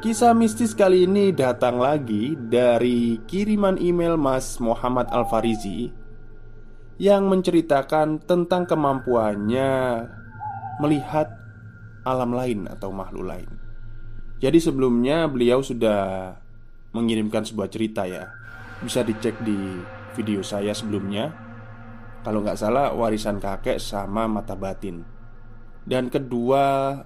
Kisah mistis kali ini datang lagi dari kiriman email Mas Muhammad Al-Farizi Yang menceritakan tentang kemampuannya melihat alam lain atau makhluk lain. Jadi sebelumnya beliau sudah mengirimkan sebuah cerita ya. Bisa dicek di video saya sebelumnya. Kalau nggak salah warisan kakek sama mata batin. Dan kedua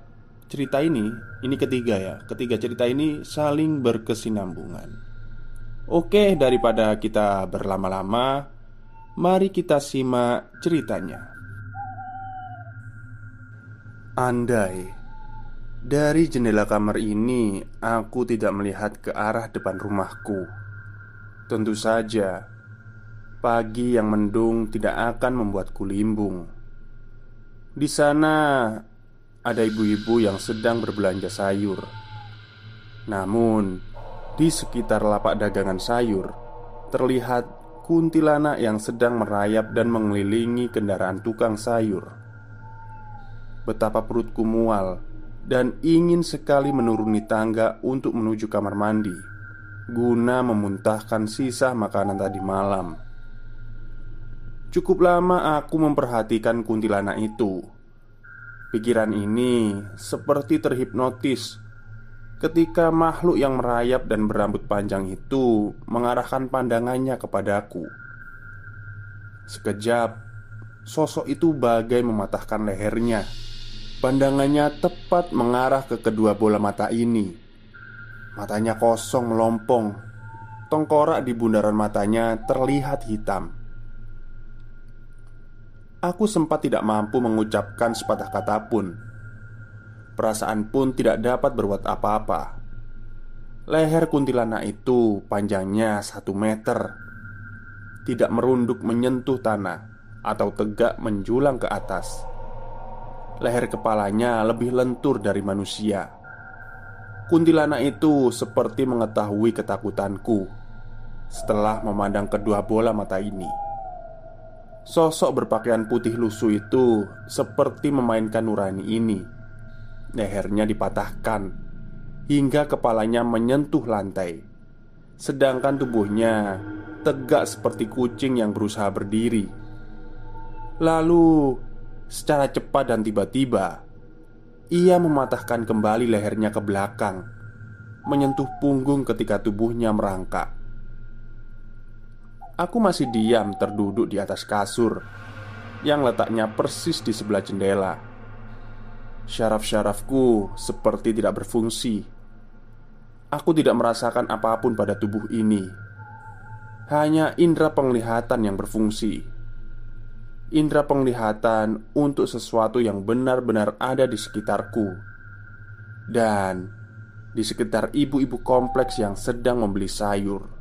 cerita ini, ini ketiga ya. Ketiga cerita ini saling berkesinambungan. Oke, daripada kita berlama-lama Mari kita simak ceritanya. Andai Dari jendela kamar ini Aku tidak melihat ke arah depan rumahku. Tentu saja Pagi yang mendung tidak akan membuatku limbung. Di sana ada ibu-ibu yang sedang berbelanja sayur. Namun, di sekitar lapak dagangan sayur terlihat kuntilanak yang sedang merayap dan mengelilingi kendaraan tukang sayur. Betapa perutku mual dan ingin sekali menuruni tangga untuk menuju kamar mandi, guna memuntahkan sisa makanan tadi malam. Cukup lama aku memperhatikan kuntilanak itu Pikiran ini seperti terhipnotis ketika makhluk yang merayap dan berambut panjang itu mengarahkan pandangannya kepadaku. Sekejap, sosok itu bagai mematahkan lehernya. Pandangannya tepat mengarah ke kedua bola mata ini. Matanya kosong melompong, tengkorak di bundaran matanya terlihat hitam. Aku sempat tidak mampu mengucapkan sepatah kata pun. Perasaan pun tidak dapat berbuat apa-apa. Leher kuntilanak itu panjangnya satu meter, tidak merunduk menyentuh tanah atau tegak menjulang ke atas. Leher kepalanya lebih lentur dari manusia. Kuntilanak itu seperti mengetahui ketakutanku setelah memandang kedua bola mata ini. Sosok berpakaian putih lusuh itu seperti memainkan nurani ini. Lehernya dipatahkan hingga kepalanya menyentuh lantai, sedangkan tubuhnya tegak seperti kucing yang berusaha berdiri. Lalu, secara cepat dan tiba-tiba, ia mematahkan kembali lehernya ke belakang, menyentuh punggung ketika tubuhnya merangkak. Aku masih diam terduduk di atas kasur Yang letaknya persis di sebelah jendela. Syaraf-syarafku seperti tidak berfungsi. Aku tidak merasakan apa pun pada tubuh ini. Hanya indera penglihatan yang berfungsi. Indera penglihatan untuk sesuatu yang benar-benar ada di sekitarku. Dan di sekitar ibu-ibu kompleks yang sedang membeli sayur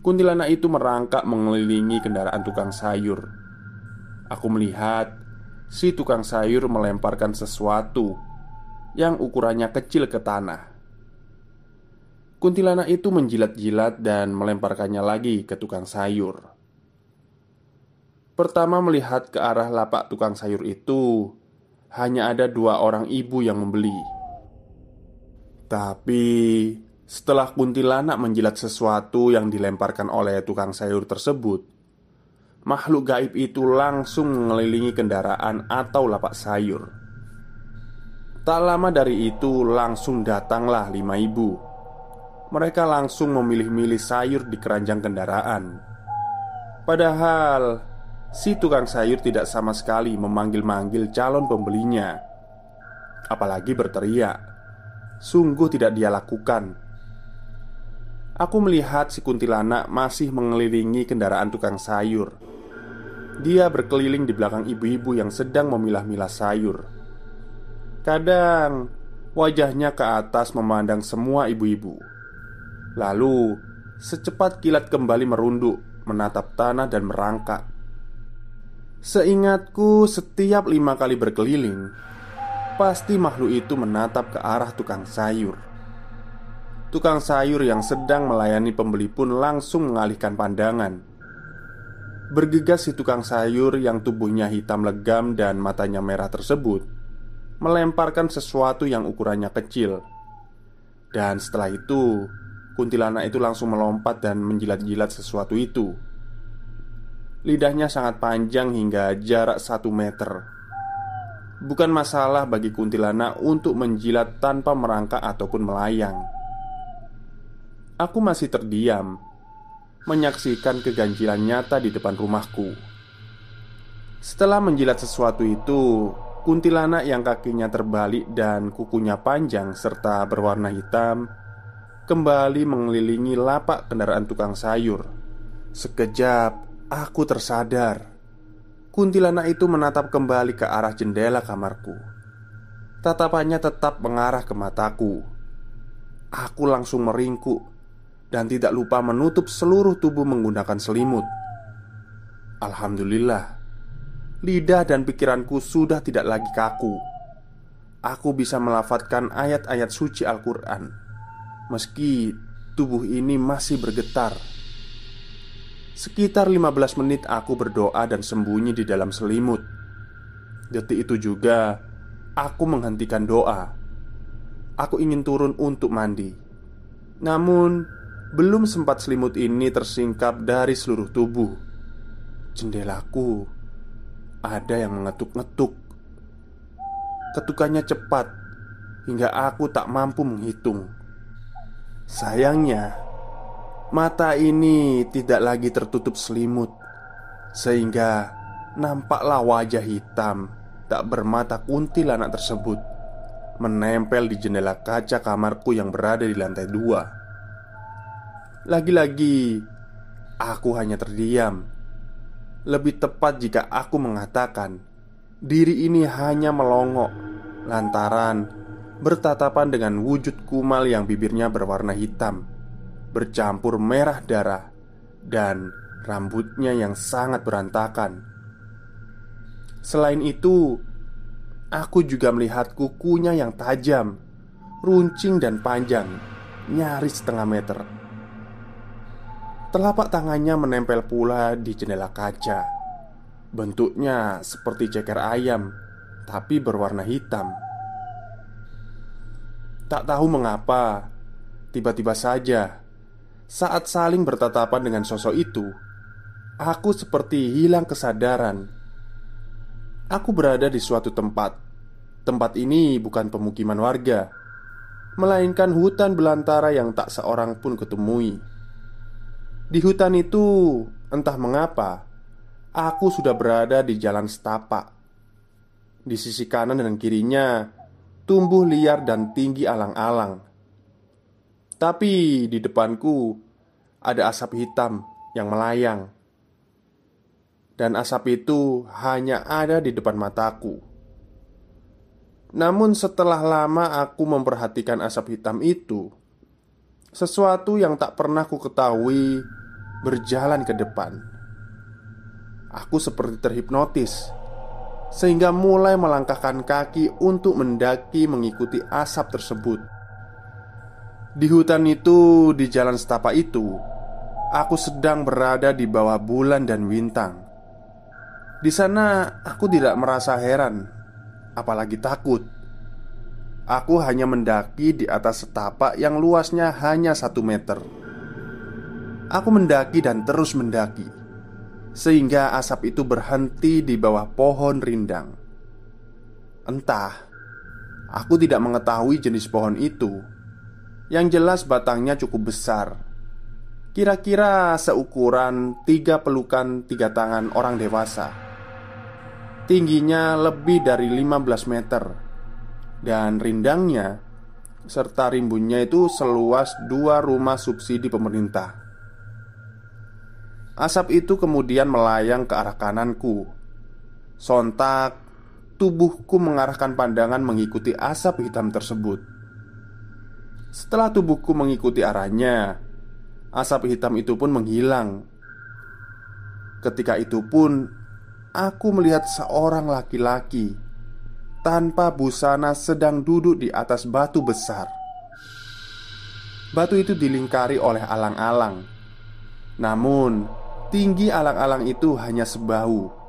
Kuntilanak itu merangkak mengelilingi kendaraan tukang sayur. Aku melihat si tukang sayur melemparkan sesuatu yang ukurannya kecil ke tanah. Kuntilanak itu menjilat-jilat dan melemparkannya lagi ke tukang sayur. Pertama melihat ke arah lapak tukang sayur itu, hanya ada dua orang ibu yang membeli. Tapi setelah kuntilanak menjilat sesuatu yang dilemparkan oleh tukang sayur tersebut, makhluk gaib itu langsung mengelilingi kendaraan atau lapak sayur. Tak lama dari itu, langsung datanglah lima ibu. Mereka langsung memilih-milih sayur di keranjang kendaraan. Padahal si tukang sayur tidak sama sekali memanggil-manggil calon pembelinya, apalagi berteriak. Sungguh tidak dia lakukan Aku melihat si kuntilanak masih mengelilingi kendaraan tukang sayur. Dia berkeliling di belakang ibu-ibu yang sedang memilah-milah sayur. Kadang Wajahnya ke atas memandang semua ibu-ibu Lalu secepat kilat kembali merunduk Menatap tanah dan merangkak Seingatku setiap lima kali berkeliling Pasti makhluk itu menatap ke arah tukang sayur Tukang sayur yang sedang melayani pembeli pun langsung mengalihkan pandangan. Bergegas si tukang sayur yang tubuhnya hitam legam dan matanya merah tersebut Melemparkan sesuatu yang ukurannya kecil. Dan setelah itu Kuntilanak itu langsung melompat dan menjilat-jilat sesuatu itu. Lidahnya sangat panjang hingga jarak satu meter. Bukan masalah bagi kuntilanak untuk menjilat tanpa merangkak ataupun melayang Aku masih terdiam Menyaksikan keganjilan nyata di depan rumahku. Setelah menjilat sesuatu itu Kuntilanak yang kakinya terbalik dan kukunya panjang serta berwarna hitam Kembali mengelilingi lapak kendaraan tukang sayur. Sekejap aku tersadar. Kuntilanak itu menatap kembali ke arah jendela kamarku. Tatapannya tetap mengarah ke mataku. Aku langsung meringkuk dan tidak lupa menutup seluruh tubuh menggunakan selimut. Alhamdulillah, lidah dan pikiranku sudah tidak lagi kaku. Aku bisa melafatkan ayat-ayat suci Al-Quran, meski tubuh ini masih bergetar. Sekitar 15 menit aku berdoa dan sembunyi di dalam selimut. Detik itu juga aku menghentikan doa. Aku ingin turun untuk mandi. Namun, belum sempat selimut ini tersingkap dari seluruh tubuh. Jendelaku Ada yang mengetuk-ngetuk. Ketukannya cepat Hingga aku tak mampu menghitung. Sayangnya Mata ini tidak lagi tertutup selimut Sehingga Nampaklah wajah hitam Tak bermata kuntilanak tersebut Menempel di jendela kaca kamarku yang berada di lantai dua lagi-lagi, aku hanya terdiam. Lebih tepat jika aku mengatakan diri ini hanya melongok lantaran bertatapan dengan wujud kumal yang bibirnya berwarna hitam, bercampur merah darah, dan rambutnya yang sangat berantakan. Selain itu, aku juga melihat kukunya yang tajam, runcing, dan panjang, nyaris setengah meter. Telapak tangannya menempel pula di jendela kaca. Bentuknya seperti ceker ayam, tapi berwarna hitam. Tak tahu mengapa, tiba-tiba saja saat saling bertatapan dengan sosok itu, aku seperti hilang kesadaran. Aku berada di suatu tempat. Tempat ini bukan pemukiman warga, melainkan hutan belantara yang tak seorang pun ketemui. Di hutan itu, entah mengapa, aku sudah berada di jalan setapak. Di sisi kanan dan kirinya, tumbuh liar dan tinggi alang-alang. Tapi di depanku ada asap hitam yang melayang, dan asap itu hanya ada di depan mataku. Namun, setelah lama aku memperhatikan asap hitam itu, sesuatu yang tak pernah ku ketahui berjalan ke depan. Aku seperti terhipnotis sehingga mulai melangkahkan kaki untuk mendaki mengikuti asap tersebut. Di hutan itu, di jalan setapak itu, aku sedang berada di bawah bulan dan bintang. Di sana, aku tidak merasa heran, apalagi takut. Aku hanya mendaki di atas setapak yang luasnya hanya satu meter. Aku mendaki dan terus mendaki Sehingga asap itu berhenti di bawah pohon rindang. Entah Aku tidak mengetahui jenis pohon itu. Yang jelas batangnya cukup besar. Kira-kira seukuran tiga pelukan tiga tangan orang dewasa. Tingginya lebih dari 15 meter. Dan rindangnya Serta rimbunnya itu seluas dua rumah subsidi pemerintah Asap itu kemudian melayang ke arah kananku. Sontak, tubuhku mengarahkan pandangan mengikuti asap hitam tersebut. Setelah tubuhku mengikuti arahnya, asap hitam itu pun menghilang. Ketika itu pun, aku melihat seorang laki-laki tanpa busana sedang duduk di atas batu besar. Batu itu dilingkari oleh alang-alang, namun tinggi alang-alang itu hanya sebahu.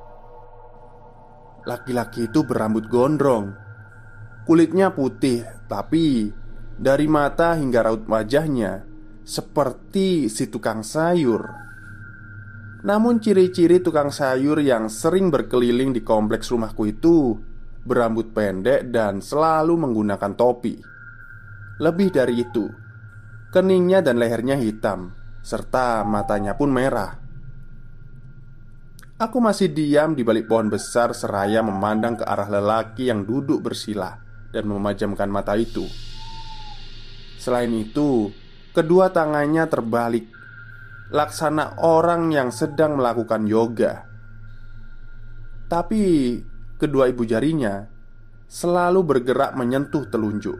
Laki-laki itu berambut gondrong. Kulitnya putih Tapi dari mata hingga raut wajahnya Seperti si tukang sayur. Namun ciri-ciri tukang sayur yang sering berkeliling di kompleks rumahku itu Berambut pendek dan selalu menggunakan topi. Lebih dari itu Keningnya dan lehernya hitam Serta matanya pun merah Aku masih diam di balik pohon besar seraya memandang ke arah lelaki yang duduk bersila dan memajamkan mata itu. Selain itu, kedua tangannya terbalik, laksana orang yang sedang melakukan yoga. Tapi kedua ibu jarinya selalu bergerak menyentuh telunjuk.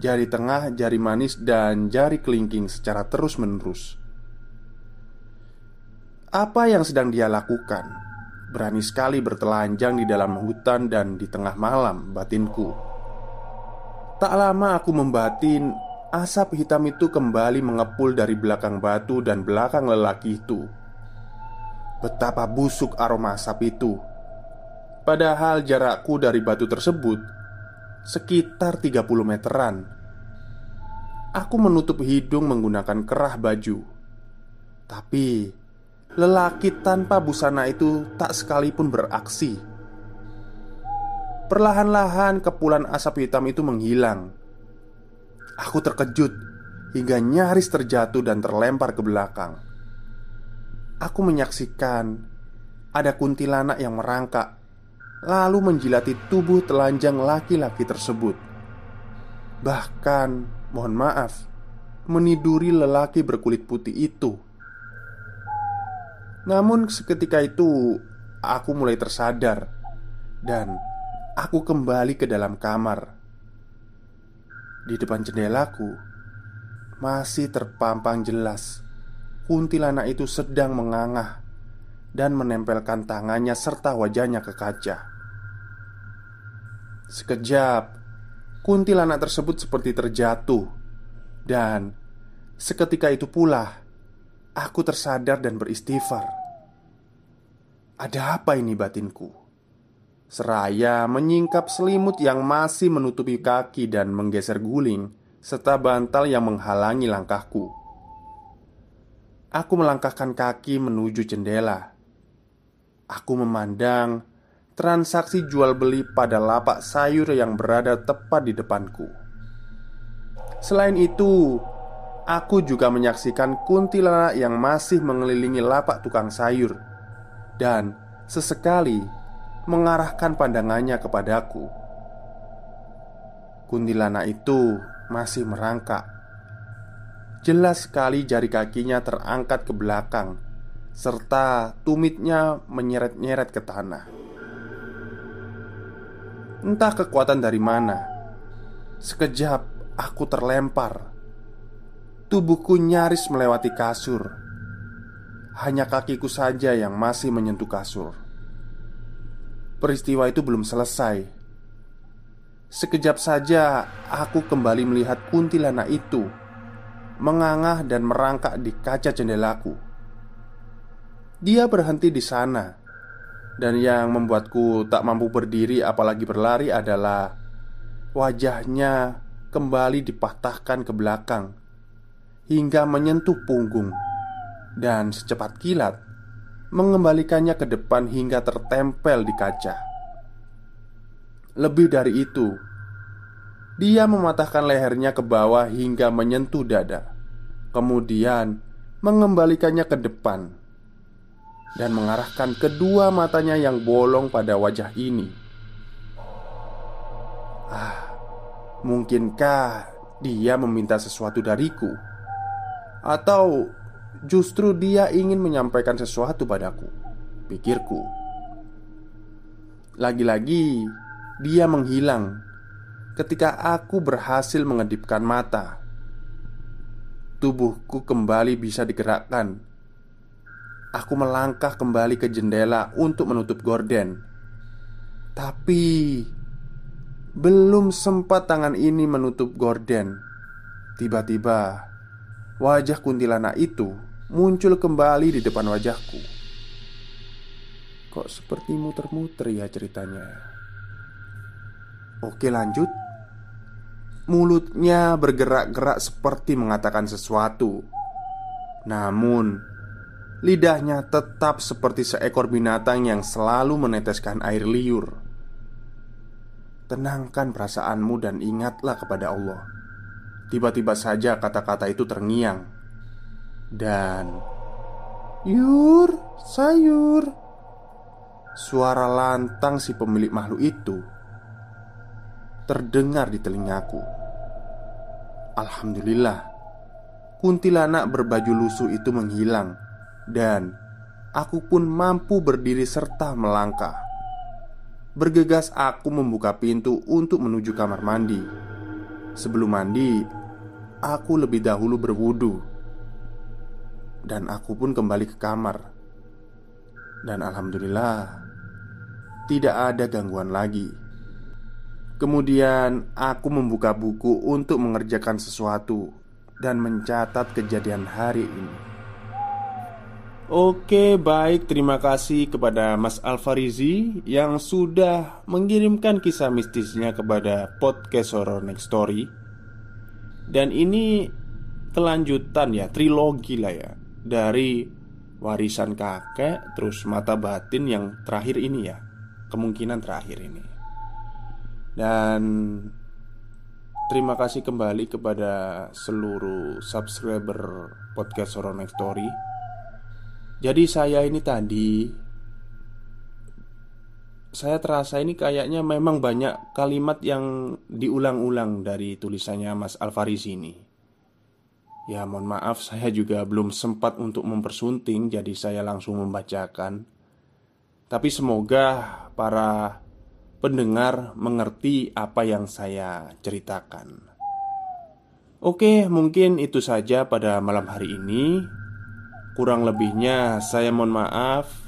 Jari tengah, jari manis, dan jari kelingking secara terus-menerus. Apa yang sedang dia lakukan? Berani sekali bertelanjang di dalam hutan dan di tengah malam batinku. Tak lama aku membatin Asap hitam itu kembali mengepul dari belakang batu dan belakang lelaki itu. Betapa busuk aroma asap itu. Padahal jarakku dari batu tersebut Sekitar 30 meteran. Aku menutup hidung menggunakan kerah baju. Tapi Lelaki tanpa busana itu tak sekalipun beraksi. Perlahan-lahan kepulan asap hitam itu menghilang. Aku terkejut hingga nyaris terjatuh dan terlempar ke belakang. Aku menyaksikan ada kuntilanak yang merangkak, lalu menjilati tubuh telanjang laki-laki tersebut. Bahkan, mohon maaf, meniduri lelaki berkulit putih itu. Namun seketika itu aku mulai tersadar Dan aku kembali ke dalam kamar. Di depan jendelaku Masih terpampang jelas Kuntilanak itu sedang mengangah Dan menempelkan tangannya serta wajahnya ke kaca. Sekejap Kuntilanak tersebut seperti terjatuh Dan Seketika itu pula Aku tersadar dan beristighfar. Ada apa ini batinku? Seraya menyingkap selimut yang masih menutupi kaki dan menggeser guling Serta bantal yang menghalangi langkahku. Aku melangkahkan kaki menuju jendela. Aku memandang transaksi jual beli pada lapak sayur yang berada tepat di depanku. Selain itu, Aku juga menyaksikan kuntilanak yang masih mengelilingi lapak tukang sayur. Dan sesekali mengarahkan pandangannya kepadaku. Kuntilanak itu masih merangkak. Jelas sekali jari kakinya terangkat ke belakang Serta tumitnya menyeret-nyeret ke tanah. Entah kekuatan dari mana Sekejap aku terlempar Tubuhku nyaris melewati kasur. Hanya kakiku saja yang masih menyentuh kasur. Peristiwa itu belum selesai. Sekejap saja aku kembali melihat kuntilanak itu mengangah dan merangkak di kaca jendelaku. Dia berhenti di sana, dan yang membuatku tak mampu berdiri, apalagi berlari, adalah wajahnya kembali dipatahkan ke belakang hingga menyentuh punggung, dan secepat kilat mengembalikannya ke depan hingga tertempel di kaca. Lebih dari itu, dia mematahkan lehernya ke bawah hingga menyentuh dada, kemudian mengembalikannya ke depan dan mengarahkan kedua matanya yang bolong pada wajah ini. Ah, mungkinkah dia meminta sesuatu dariku? Atau justru dia ingin menyampaikan sesuatu padaku Pikirku Lagi-lagi dia menghilang ketika aku berhasil mengedipkan mata. Tubuhku kembali bisa digerakkan. Aku melangkah kembali ke jendela untuk menutup gorden. Tapi belum sempat tangan ini menutup gorden. Tiba-tiba wajah kuntilanak itu muncul kembali di depan wajahku. Kok seperti muter-muter ya ceritanya? Oke, lanjut. Mulutnya bergerak-gerak seperti mengatakan sesuatu. Namun, lidahnya tetap seperti seekor binatang yang selalu meneteskan air liur. Tenangkan perasaanmu dan ingatlah kepada Allah. Tiba-tiba saja kata-kata itu terngiang dan "Yur, sayur." Suara lantang si pemilik makhluk itu terdengar di telingaku. Alhamdulillah, kuntilanak berbaju lusuh itu menghilang dan aku pun mampu berdiri serta melangkah. Bergegas aku membuka pintu untuk menuju kamar mandi Sebelum mandi Aku lebih dahulu berwudu Dan aku pun kembali ke kamar Dan Alhamdulillah Tidak ada gangguan lagi Kemudian aku membuka buku untuk mengerjakan sesuatu Dan mencatat kejadian hari ini Oke, baik. Terima kasih kepada Mas Alfarizi yang sudah mengirimkan kisah mistisnya kepada podcast Horror Next Story. Dan ini kelanjutan ya, trilogi lah ya, dari warisan kakek, terus mata batin yang terakhir ini ya, kemungkinan terakhir ini. Dan terima kasih kembali kepada seluruh subscriber podcast Horror Next Story jadi saya ini tadi Saya terasa ini kayaknya memang banyak kalimat yang diulang-ulang dari tulisannya Mas Alfaris ini. Ya mohon maaf saya juga belum sempat untuk mempersunting Jadi saya langsung membacakan. Tapi semoga para pendengar mengerti apa yang saya ceritakan. Oke mungkin itu saja pada malam hari ini. Kurang lebihnya, saya mohon maaf.